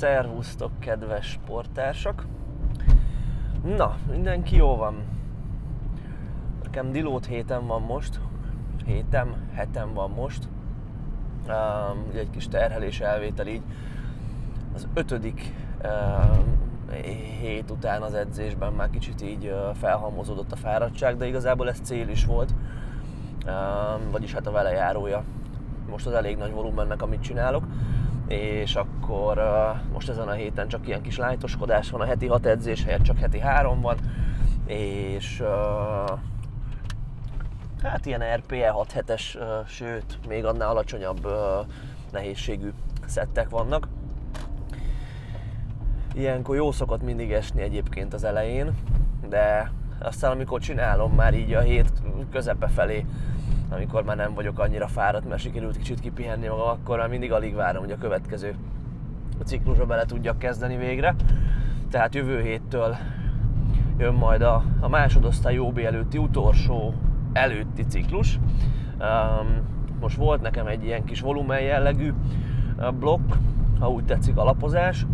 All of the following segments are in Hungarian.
Szervusztok, kedves sportársak! Na, mindenki jó van. Nekem dilót héten van most. Hétem, hetem van most. Um, ugye egy kis terhelés elvétel így. Az ötödik um, hét után az edzésben már kicsit így uh, felhalmozódott a fáradtság, de igazából ez cél is volt. Um, vagyis hát a vele járója. Most az elég nagy volumennek, amit csinálok és akkor uh, most ezen a héten csak ilyen kis lájtoskodás van, a heti 6 edzés helyett csak heti 3 van, és hát ilyen RPE 6 hetes, sőt, még annál alacsonyabb nehézségű szettek vannak. Ilyenkor jó szokott mindig esni egyébként az elején, de aztán amikor csinálom már így a hét közepe felé, amikor már nem vagyok annyira fáradt, mert sikerült kicsit kipihenni magam, akkor már mindig alig várom, hogy a következő ciklusba bele tudjak kezdeni végre. Tehát jövő héttől jön majd a, a másodosztály OB előtti utolsó előtti ciklus. Um, most volt nekem egy ilyen kis volumen jellegű blokk, ha úgy tetszik alapozás.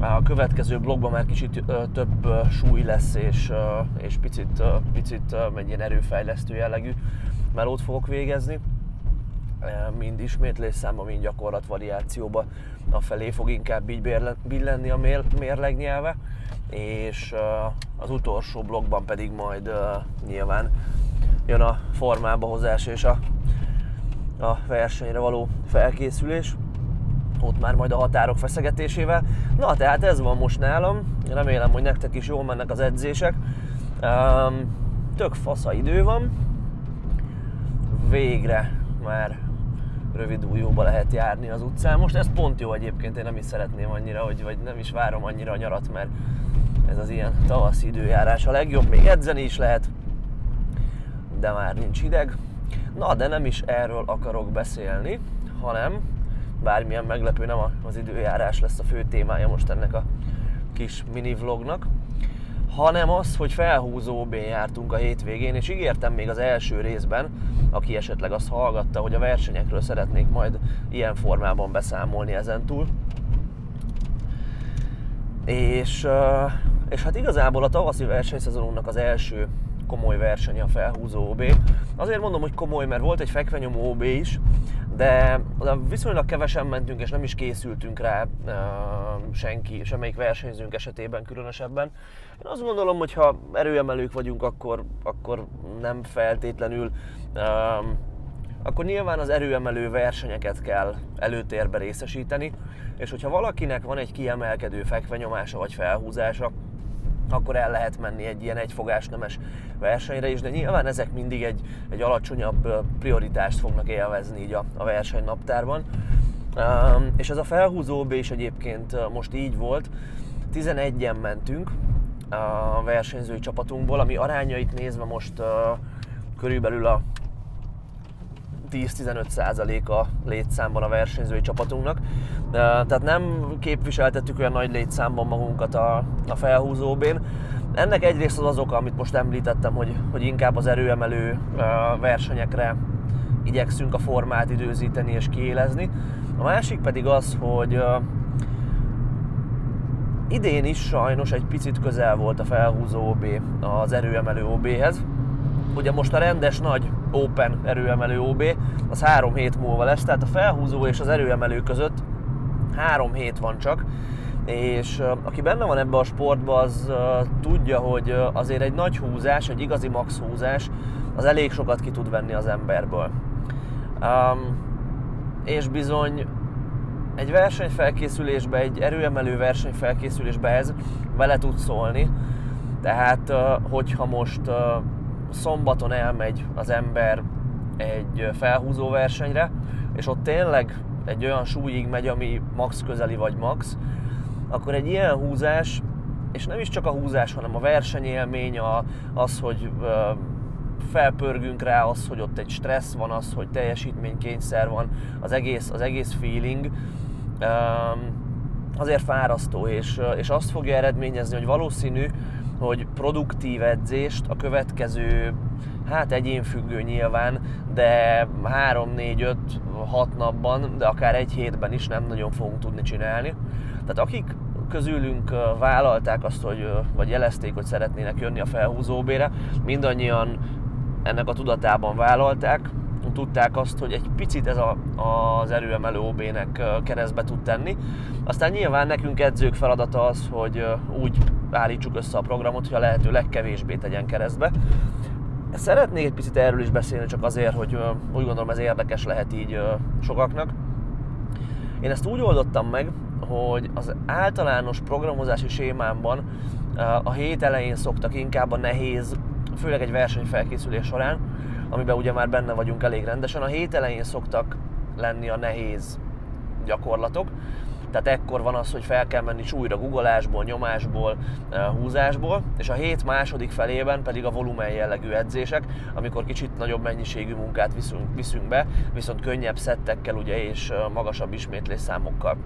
A következő blogban már kicsit több súly lesz, és, és picit, picit egy ilyen erőfejlesztő jellegű melót fogok végezni, mind ismétlés számba, mind gyakorlat variációba a felé fog inkább így billenni a mérleg nyelve, és az utolsó blogban pedig majd nyilván jön a formába hozás és a, a versenyre való felkészülés. Ott már majd a határok feszegetésével. Na, tehát ez van most nálam, remélem, hogy nektek is jól mennek az edzések. Um, tök fasza idő van, végre már rövid újóba lehet járni az utcán. Most ez pont jó egyébként, én nem is szeretném annyira, hogy, vagy nem is várom annyira a nyarat, mert ez az ilyen tavaszi időjárás a legjobb, még edzeni is lehet, de már nincs hideg. Na, de nem is erről akarok beszélni, hanem bármilyen meglepő, nem az időjárás lesz a fő témája most ennek a kis mini vlognak, hanem az, hogy felhúzó jártunk a hétvégén, és ígértem még az első részben, aki esetleg azt hallgatta, hogy a versenyekről szeretnék majd ilyen formában beszámolni ezentúl. És, és hát igazából a tavaszi versenyszezonunknak az első komoly verseny a felhúzó OB. Azért mondom, hogy komoly, mert volt egy fekvenyomó OB is, de viszonylag kevesen mentünk, és nem is készültünk rá senki, semmelyik versenyzőnk esetében különösebben. Én azt gondolom, hogy ha erőemelők vagyunk, akkor, akkor nem feltétlenül akkor nyilván az erőemelő versenyeket kell előtérbe részesíteni, és hogyha valakinek van egy kiemelkedő fekvenyomása vagy felhúzása, akkor el lehet menni egy ilyen egyfogás nemes versenyre is, de nyilván ezek mindig egy, egy alacsonyabb prioritást fognak élvezni így a, a versenynaptárban. Um, és ez a felhúzó B is egyébként most így volt, 11-en mentünk a versenyzői csapatunkból, ami arányait nézve most uh, körülbelül a 10-15% a létszámban a versenyzői csapatunknak. Tehát nem képviseltettük olyan nagy létszámban magunkat a, a felhúzóbén. Ennek egyrészt az az oka, amit most említettem, hogy, hogy inkább az erőemelő versenyekre igyekszünk a formát időzíteni és kiélezni. A másik pedig az, hogy idén is sajnos egy picit közel volt a felhúzó OB az erőemelő OB-hez, Ugye most a rendes nagy Open erőemelő OB, az három hét múlva lesz, tehát a felhúzó és az erőemelő között három hét van csak, és aki benne van ebbe a sportba, az tudja, hogy azért egy nagy húzás, egy igazi max húzás, az elég sokat ki tud venni az emberből. Um, és bizony egy versenyfelkészülésbe, egy erőemelő versenyfelkészülésbe ez vele tud szólni. Tehát, hogyha most szombaton elmegy az ember egy felhúzó versenyre, és ott tényleg egy olyan súlyig megy, ami max közeli vagy max, akkor egy ilyen húzás, és nem is csak a húzás, hanem a versenyélmény, a, az, hogy felpörgünk rá, az, hogy ott egy stressz van, az, hogy teljesítménykényszer van, az egész, az egész feeling, azért fárasztó, és, és azt fogja eredményezni, hogy valószínű, hogy produktív edzést a következő hát egyénfüggő nyilván, de 3, 4, 5, 6 napban, de akár egy hétben is nem nagyon fogunk tudni csinálni. Tehát akik közülünk vállalták azt, hogy, vagy jelezték, hogy szeretnének jönni a felhúzóbére, mindannyian ennek a tudatában vállalták, tudták azt, hogy egy picit ez a, az erőemelő OB-nek keresztbe tud tenni. Aztán nyilván nekünk edzők feladata az, hogy úgy állítsuk össze a programot, hogy a lehető legkevésbé tegyen keresztbe. Szeretnék egy picit erről is beszélni, csak azért, hogy úgy gondolom ez érdekes lehet így sokaknak. Én ezt úgy oldottam meg, hogy az általános programozási sémámban a hét elején szoktak inkább a nehéz, főleg egy versenyfelkészülés során, amiben ugye már benne vagyunk elég rendesen, a hét elején szoktak lenni a nehéz gyakorlatok, tehát ekkor van az, hogy fel kell menni súlyra guggolásból, nyomásból, húzásból, és a hét második felében pedig a volumen jellegű edzések, amikor kicsit nagyobb mennyiségű munkát viszünk, viszünk be, viszont könnyebb szettekkel ugye, és magasabb ismétlésszámokkal.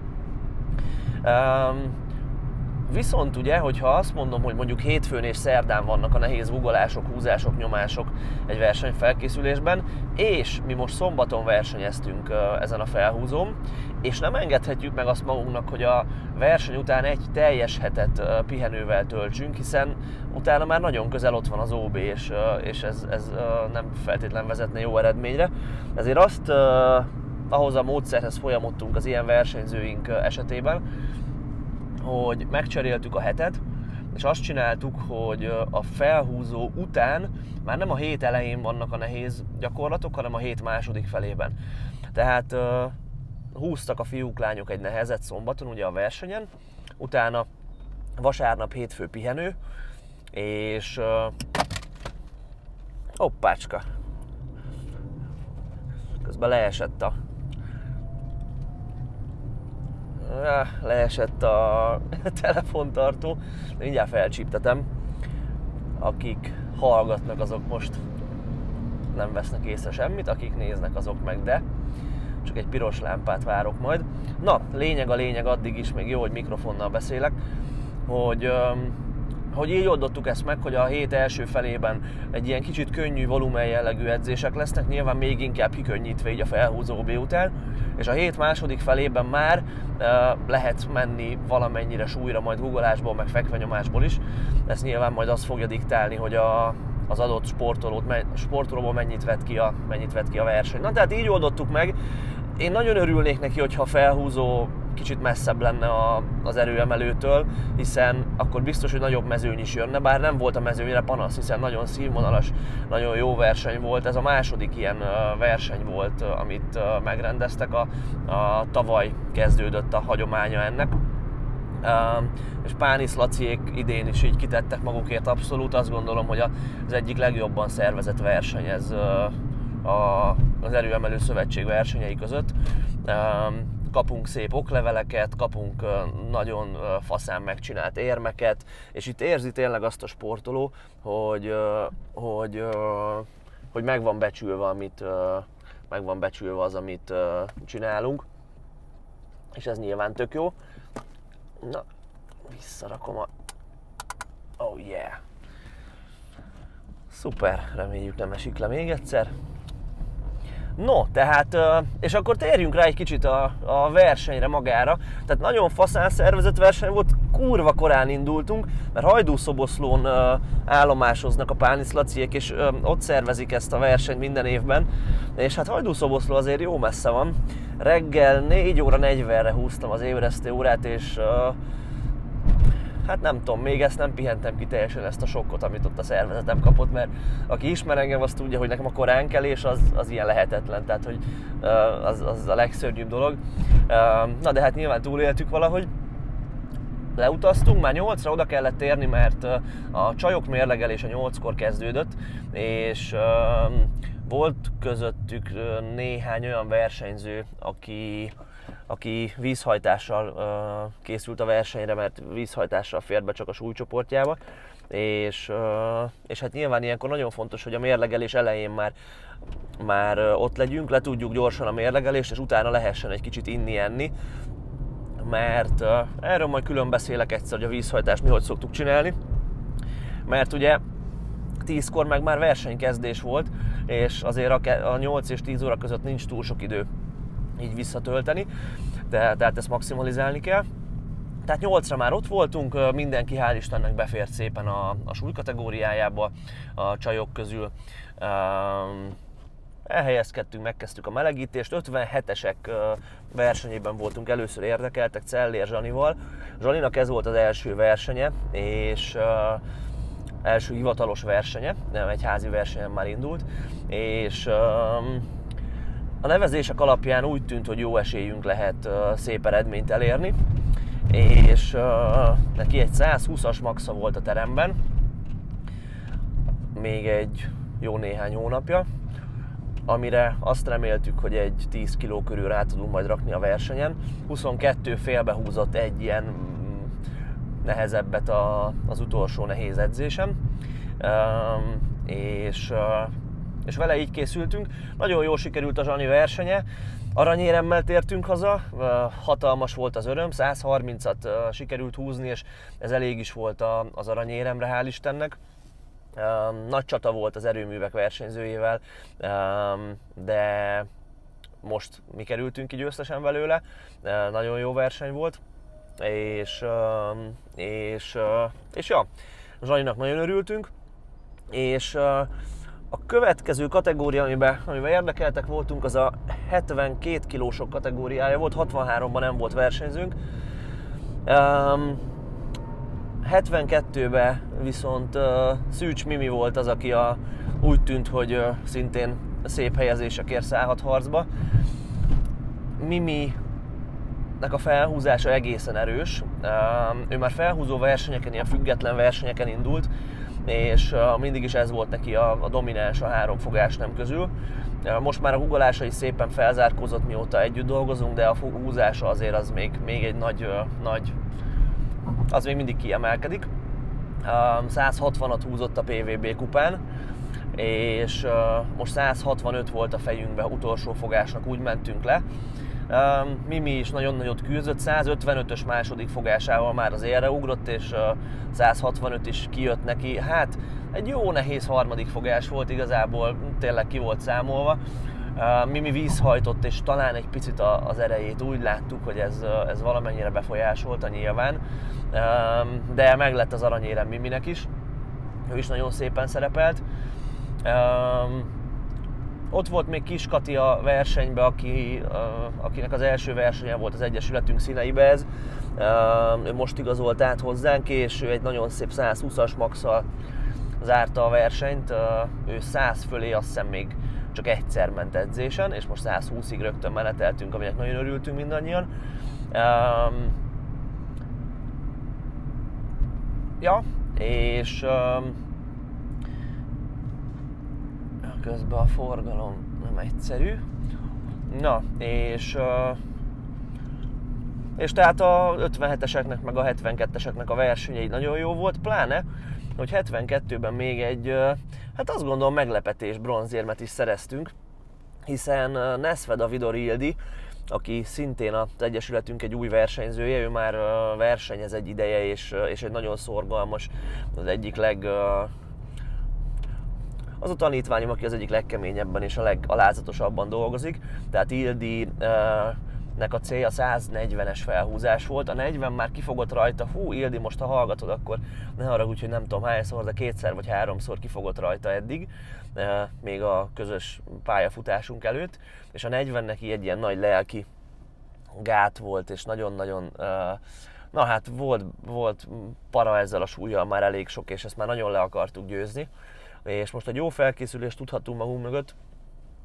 Viszont ugye, hogyha azt mondom, hogy mondjuk hétfőn és szerdán vannak a nehéz ugolások, húzások, nyomások egy versenyfelkészülésben, és mi most szombaton versenyeztünk ezen a felhúzóm, és nem engedhetjük meg azt magunknak, hogy a verseny után egy teljes hetet pihenővel töltsünk, hiszen utána már nagyon közel ott van az OB, és, és ez, ez nem feltétlen vezetne jó eredményre. Ezért azt ahhoz a módszerhez folyamodtunk az ilyen versenyzőink esetében, hogy megcseréltük a hetet, és azt csináltuk, hogy a felhúzó után már nem a hét elején vannak a nehéz gyakorlatok, hanem a hét második felében. Tehát húztak a fiúk, lányok egy nehezet szombaton, ugye a versenyen, utána vasárnap, hétfő pihenő, és hoppácska, közben leesett a leesett a telefontartó, de mindjárt felcsíptetem. Akik hallgatnak, azok most nem vesznek észre semmit, akik néznek, azok meg de. Csak egy piros lámpát várok majd. Na, lényeg a lényeg addig is, még jó, hogy mikrofonnal beszélek, hogy hogy így oldottuk ezt meg, hogy a hét első felében egy ilyen kicsit könnyű volumen jellegű edzések lesznek, nyilván még inkább kikönnyítve így a felhúzó után, és a hét második felében már lehet menni valamennyire súlyra, majd guggolásból, meg fekvenyomásból is. Ez nyilván majd azt fogja diktálni, hogy a, az adott sportolót, sportolóból mennyit vett, ki a, mennyit vett ki a verseny. Na tehát így oldottuk meg. Én nagyon örülnék neki, hogyha felhúzó kicsit messzebb lenne a, az erőemelőtől, hiszen akkor biztos, hogy nagyobb mezőny is jönne, bár nem volt a mezőnyre panasz, hiszen nagyon színvonalas, nagyon jó verseny volt. Ez a második ilyen verseny volt, amit megrendeztek. A, a tavaly kezdődött a hagyománya ennek. Uh, és Pánisz Laciék idén is így kitettek magukért abszolút. Azt gondolom, hogy az egyik legjobban szervezett verseny ez uh, a, az Erőemelő Szövetség versenyei között. Uh, kapunk szép okleveleket, kapunk nagyon faszán megcsinált érmeket, és itt érzi tényleg azt a sportoló, hogy, hogy, hogy meg van becsülve, amit, meg van becsülve az, amit csinálunk, és ez nyilván tök jó. Na, visszarakom a... Oh yeah! Szuper, reméljük nem esik le még egyszer. No, tehát, és akkor térjünk rá egy kicsit a, a versenyre magára. Tehát nagyon faszán szervezett verseny volt, kurva korán indultunk, mert Hajdúszoboszlón állomásoznak a pániszlaciek, és ott szervezik ezt a versenyt minden évben. És hát Hajdúszoboszló azért jó messze van. Reggel 4 óra 40-re húztam az ébresztő órát, és hát nem tudom, még ezt nem pihentem ki teljesen ezt a sokkot, amit ott a szervezetem kapott, mert aki ismer engem, azt tudja, hogy nekem a koránkelés az, az ilyen lehetetlen, tehát hogy az, az a legszörnyűbb dolog. Na de hát nyilván túléltük valahogy, leutaztunk, már 8-ra oda kellett térni, mert a csajok mérlegelése 8-kor kezdődött, és volt közöttük néhány olyan versenyző, aki aki vízhajtással uh, készült a versenyre, mert vízhajtással fért be csak a súlycsoportjába, és, uh, és hát nyilván ilyenkor nagyon fontos, hogy a mérlegelés elején már, már ott legyünk, le tudjuk gyorsan a mérlegelést, és utána lehessen egy kicsit inni-enni, mert uh, erről majd külön beszélek egyszer, hogy a vízhajtást mi hogy szoktuk csinálni, mert ugye 10-kor meg már versenykezdés volt, és azért a 8 és 10 óra között nincs túl sok idő így visszatölteni, de, tehát ezt maximalizálni kell. Tehát 8-ra már ott voltunk, mindenki hál' Istennek befért szépen a, a súly kategóriájába a csajok közül. Elhelyezkedtünk, megkezdtük a melegítést, 57-esek versenyében voltunk először érdekeltek Cellér Zsanival. Zsaninak ez volt az első versenye, és első hivatalos versenye, nem egy házi versenyen már indult, és a nevezések alapján úgy tűnt, hogy jó esélyünk lehet szép eredményt elérni, és neki egy 120-as maxa volt a teremben, még egy jó néhány hónapja, amire azt reméltük, hogy egy 10 kg körül rá tudunk majd rakni a versenyen. 22 félbe húzott egy ilyen mm, nehezebbet a, az utolsó nehéz edzésem, és, és vele így készültünk. Nagyon jól sikerült a Zsani versenye, aranyéremmel tértünk haza, hatalmas volt az öröm, 130-at sikerült húzni, és ez elég is volt az aranyéremre, hál' Istennek. Nagy csata volt az erőművek versenyzőjével, de most mi kerültünk ki győztesen belőle, nagyon jó verseny volt, és, és, és ja, Zsaninak nagyon örültünk, és a következő kategória, amiben, amiben érdekeltek voltunk, az a 72 kilósok kategóriája volt, 63-ban nem volt versenyzőnk. 72-ben viszont uh, Szűcs Mimi volt az, aki a, úgy tűnt, hogy uh, szintén szép helyezésekért szállhat harcba. Mimi nek a felhúzása egészen erős. Uh, ő már felhúzó versenyeken, ilyen független versenyeken indult, és uh, mindig is ez volt neki a, a domináns a három fogás nem közül. Most már a húgolása is szépen felzárkózott, mióta együtt dolgozunk, de a húzása azért az még, még egy nagy, nagy az még mindig kiemelkedik. 160-at húzott a PVB kupán, és most 165 volt a fejünkbe utolsó fogásnak, úgy mentünk le. Mimi is nagyon nagyot küzdött, 155-ös második fogásával már az élre ugrott, és 165 is kijött neki. Hát egy jó nehéz harmadik fogás volt igazából, tényleg ki volt számolva. Mimi vízhajtott, és talán egy picit az erejét úgy láttuk, hogy ez, ez valamennyire befolyásolta nyilván, de meglett az aranyérem Miminek is, ő is nagyon szépen szerepelt. Ott volt még Kis Kati a versenybe, aki, akinek az első versenye volt az Egyesületünk színeibe ez. Ő most igazolt át hozzánk, és ő egy nagyon szép 120-as maxal zárta a versenyt. Ő 100 fölé azt hiszem még csak egyszer ment edzésen, és most 120-ig rögtön meneteltünk, aminek nagyon örültünk mindannyian. Ja, és közben a forgalom nem egyszerű. Na, és és tehát a 57-eseknek meg a 72-eseknek a versenyei nagyon jó volt, pláne, hogy 72-ben még egy, hát azt gondolom meglepetés bronzérmet is szereztünk, hiszen Nesved Vidor Ildi, aki szintén az Egyesületünk egy új versenyzője, ő már versenyez egy ideje, és, és egy nagyon szorgalmas, az egyik leg az a tanítványom, aki az egyik legkeményebben és a legalázatosabban dolgozik. Tehát Ildi nek a célja 140-es felhúzás volt, a 40 már kifogott rajta, hú Ildi, most ha hallgatod, akkor ne haragudj, hogy nem tudom hányszor, de kétszer vagy háromszor kifogott rajta eddig, még a közös pályafutásunk előtt, és a 40 neki egy ilyen nagy lelki gát volt, és nagyon-nagyon Na hát volt, volt para ezzel a súlyjal már elég sok, és ezt már nagyon le akartuk győzni. És most egy jó felkészülést tudhatunk magunk mögött.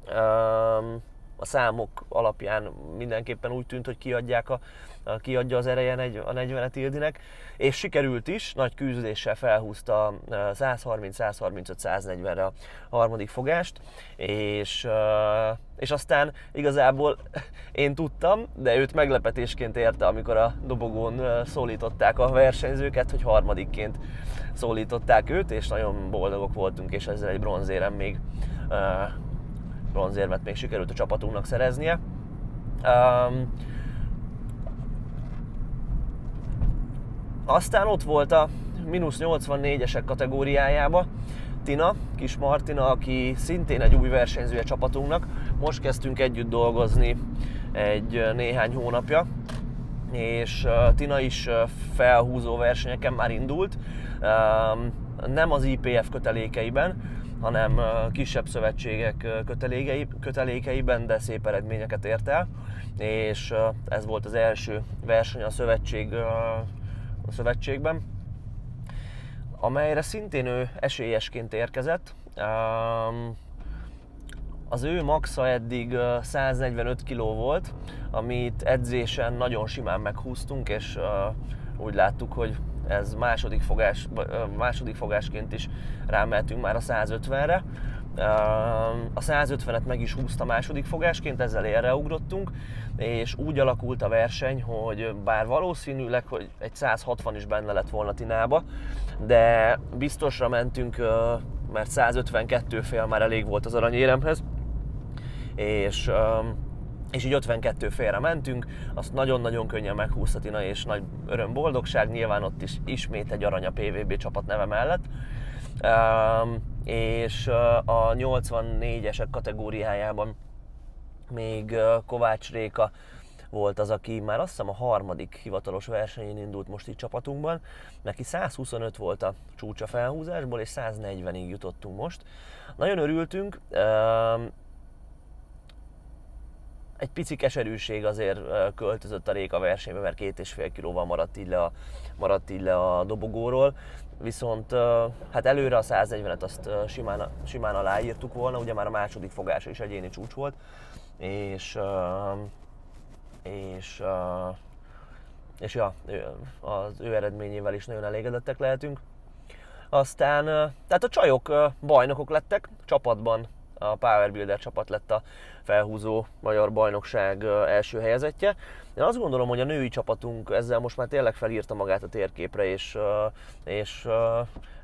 Ehm, a számok alapján mindenképpen úgy tűnt, hogy kiadják a, a kiadja az ereje a 40-et Ildinek, és sikerült is, nagy küzdéssel felhúzta 130-135-140-re a harmadik fogást, és, és aztán igazából én tudtam, de őt meglepetésként érte, amikor a dobogón szólították a versenyzőket, hogy harmadikként szólították őt, és nagyon boldogok voltunk, és ezzel egy bronzérem még bronzérmet még sikerült a csapatunknak szereznie. Um, aztán ott volt a mínusz 84-esek kategóriájába, Tina, kis Martina, aki szintén egy új versenyzője csapatunknak. Most kezdtünk együtt dolgozni egy néhány hónapja, és Tina is felhúzó versenyeken már indult, nem az IPF kötelékeiben, hanem kisebb szövetségek kötelékeiben, de szép eredményeket ért el, és ez volt az első verseny a, szövetség, a szövetségben, amelyre szintén ő esélyesként érkezett. Az ő maxa eddig 145 kg volt, amit edzésen nagyon simán meghúztunk, és úgy láttuk, hogy ez második, fogás, második fogásként is rámeltünk már a 150-re. A 150-et meg is húzta második fogásként, ezzel erre ugrottunk, és úgy alakult a verseny, hogy bár valószínűleg, hogy egy 160 is benne lett volna Tinába, de biztosra mentünk, mert 152 fél már elég volt az aranyéremhez, és és így 52 félre mentünk, azt nagyon-nagyon könnyen meghúzta Tina, és nagy öröm, boldogság, nyilván ott is ismét egy arany a PVB csapat neve mellett. Um, és a 84-esek kategóriájában még Kovács Réka volt az, aki már azt hiszem a harmadik hivatalos versenyén indult most itt csapatunkban. Neki 125 volt a csúcsa felhúzásból, és 140-ig jutottunk most. Nagyon örültünk, egy pici keserűség azért költözött a Réka versenybe, mert két és fél kilóval maradt így le a, maradt így le a dobogóról. Viszont hát előre a 140-et azt simán, simán aláírtuk volna, ugye már a második fogása is egyéni csúcs volt, és, és, és ja, az ő eredményével is nagyon elégedettek lehetünk. Aztán, tehát a csajok bajnokok lettek, csapatban a Power Builder csapat lett a felhúzó magyar bajnokság első helyezettje. Én azt gondolom, hogy a női csapatunk ezzel most már tényleg felírta magát a térképre, és, és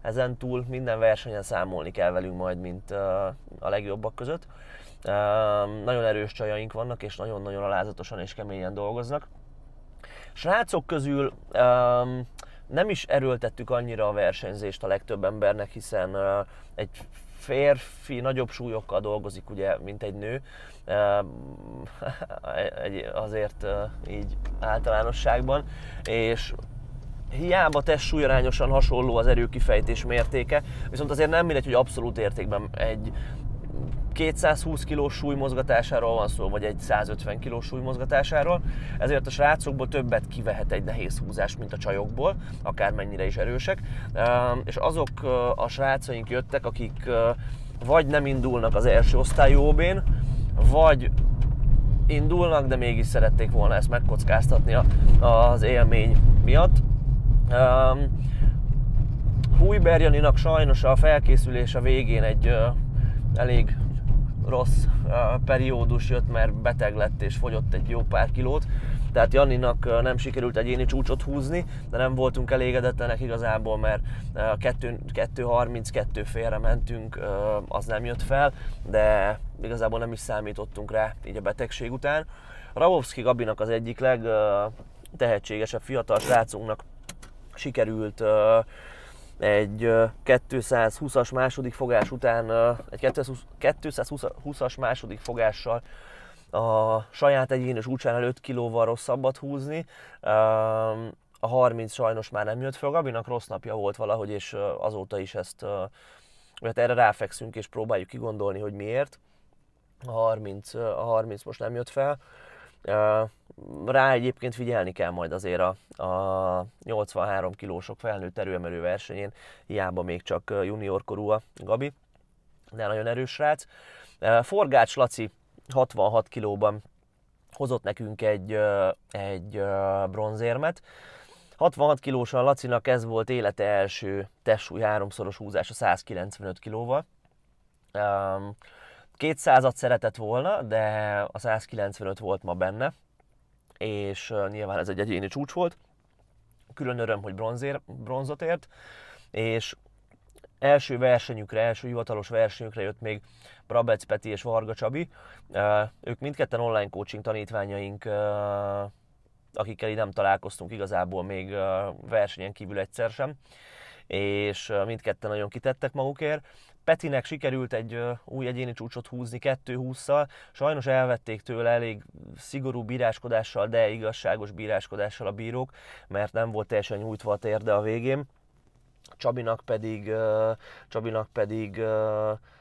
ezen túl minden versenyen számolni kell velünk majd, mint a legjobbak között. Nagyon erős csajaink vannak, és nagyon-nagyon alázatosan és keményen dolgoznak. Srácok közül nem is erőltettük annyira a versenyzést a legtöbb embernek, hiszen egy férfi nagyobb súlyokkal dolgozik, ugye, mint egy nő, azért így általánosságban, és hiába testsúlyarányosan hasonló az erőkifejtés mértéke, viszont azért nem mindegy, hogy abszolút értékben egy 220 kg súlymozgatásáról van szó, vagy egy 150 kg súlymozgatásáról, ezért a srácokból többet kivehet egy nehéz húzás, mint a csajokból, akármennyire is erősek. És azok a srácaink jöttek, akik vagy nem indulnak az első osztályú ob vagy indulnak, de mégis szerették volna ezt megkockáztatni az élmény miatt. Húj Berjaninak sajnos a felkészülés a végén egy elég rossz periódus jött, mert beteg lett és fogyott egy jó pár kilót. Tehát Janninak nem sikerült egyéni csúcsot húzni, de nem voltunk elégedetlenek igazából, mert 2.32 félre mentünk, az nem jött fel, de igazából nem is számítottunk rá így a betegség után. Ravovski Gabinak az egyik legtehetségesebb fiatal srácunknak sikerült egy 220-as második fogás után, egy 220-as második fogással a saját egyénes úcsán 5 kilóval rosszabbat húzni. A 30 sajnos már nem jött fel, Gabinak rossz napja volt valahogy, és azóta is ezt, hát erre ráfekszünk és próbáljuk kigondolni, hogy miért. A 30, a 30 most nem jött fel. Rá egyébként figyelni kell majd azért a, a 83 kilósok felnőtt erőemelő versenyén, hiába még csak juniorkorú a Gabi, de nagyon erős srác. Forgács Laci 66 kilóban hozott nekünk egy, egy bronzérmet. 66 kilósan Lacinak ez volt élete első testsúly háromszoros húzása 195 kilóval. 200-at szeretett volna, de a 195 volt ma benne, és nyilván ez egy egyéni csúcs volt. Külön öröm, hogy bronzér, bronzot ért, és első versenyükre, első hivatalos versenyükre jött még Brabec Peti és Varga Csabi. Ők mindketten online coaching tanítványaink, akikkel így nem találkoztunk igazából még versenyen kívül egyszer sem. És mindketten nagyon kitettek magukért. Petinek sikerült egy új egyéni csúcsot húzni 2-20-szal, sajnos elvették tőle elég szigorú bíráskodással, de igazságos bíráskodással a bírók, mert nem volt teljesen nyújtva a térde a végén. Csabinak pedig, Csabinak pedig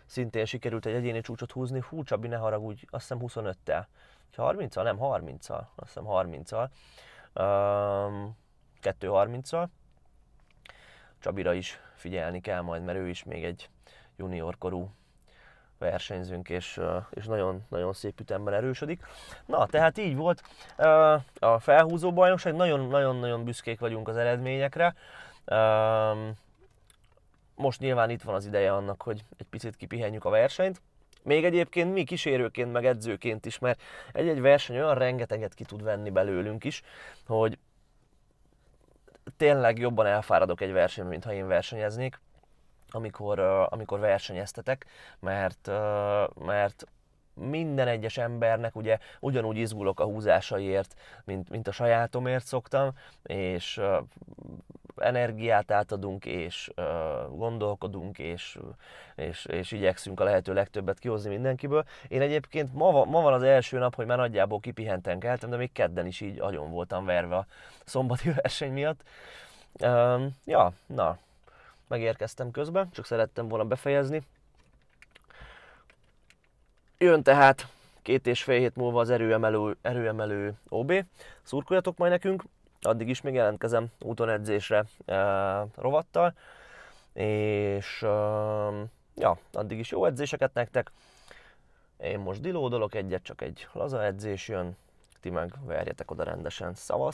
szintén sikerült egy egyéni csúcsot húzni. Hú, Csabi, ne haragudj, azt hiszem 25-tel. 30-al? Nem, 30-al. Azt hiszem 30-al. Um, 2-30-al. Csabira is figyelni kell majd, mert ő is még egy junior korú versenyzőnk, és, és nagyon, nagyon szép ütemben erősödik. Na, tehát így volt a felhúzó bajnokság, nagyon-nagyon büszkék vagyunk az eredményekre. Most nyilván itt van az ideje annak, hogy egy picit kipihenjük a versenyt. Még egyébként mi kísérőként, meg edzőként is, mert egy-egy verseny olyan rengeteget ki tud venni belőlünk is, hogy tényleg jobban elfáradok egy versenyen, mint ha én versenyeznék amikor, amikor versenyeztetek, mert, mert minden egyes embernek ugye ugyanúgy izgulok a húzásaiért, mint, mint a sajátomért szoktam, és uh, energiát átadunk, és uh, gondolkodunk, és, és, és igyekszünk a lehető legtöbbet kihozni mindenkiből. Én egyébként ma, ma van az első nap, hogy már nagyjából kipihenten keltem, de még kedden is így agyon voltam verve a szombati verseny miatt. Uh, ja, na, megérkeztem közben, csak szerettem volna befejezni. Jön tehát két és fél hét múlva az erőemelő, erőemelő OB. Szurkoljatok majd nekünk, addig is még jelentkezem úton edzésre e, rovattal, és e, ja, addig is jó edzéseket nektek. Én most dilódolok egyet, csak egy laza edzés jön, ti meg verjetek oda rendesen. Szavasz!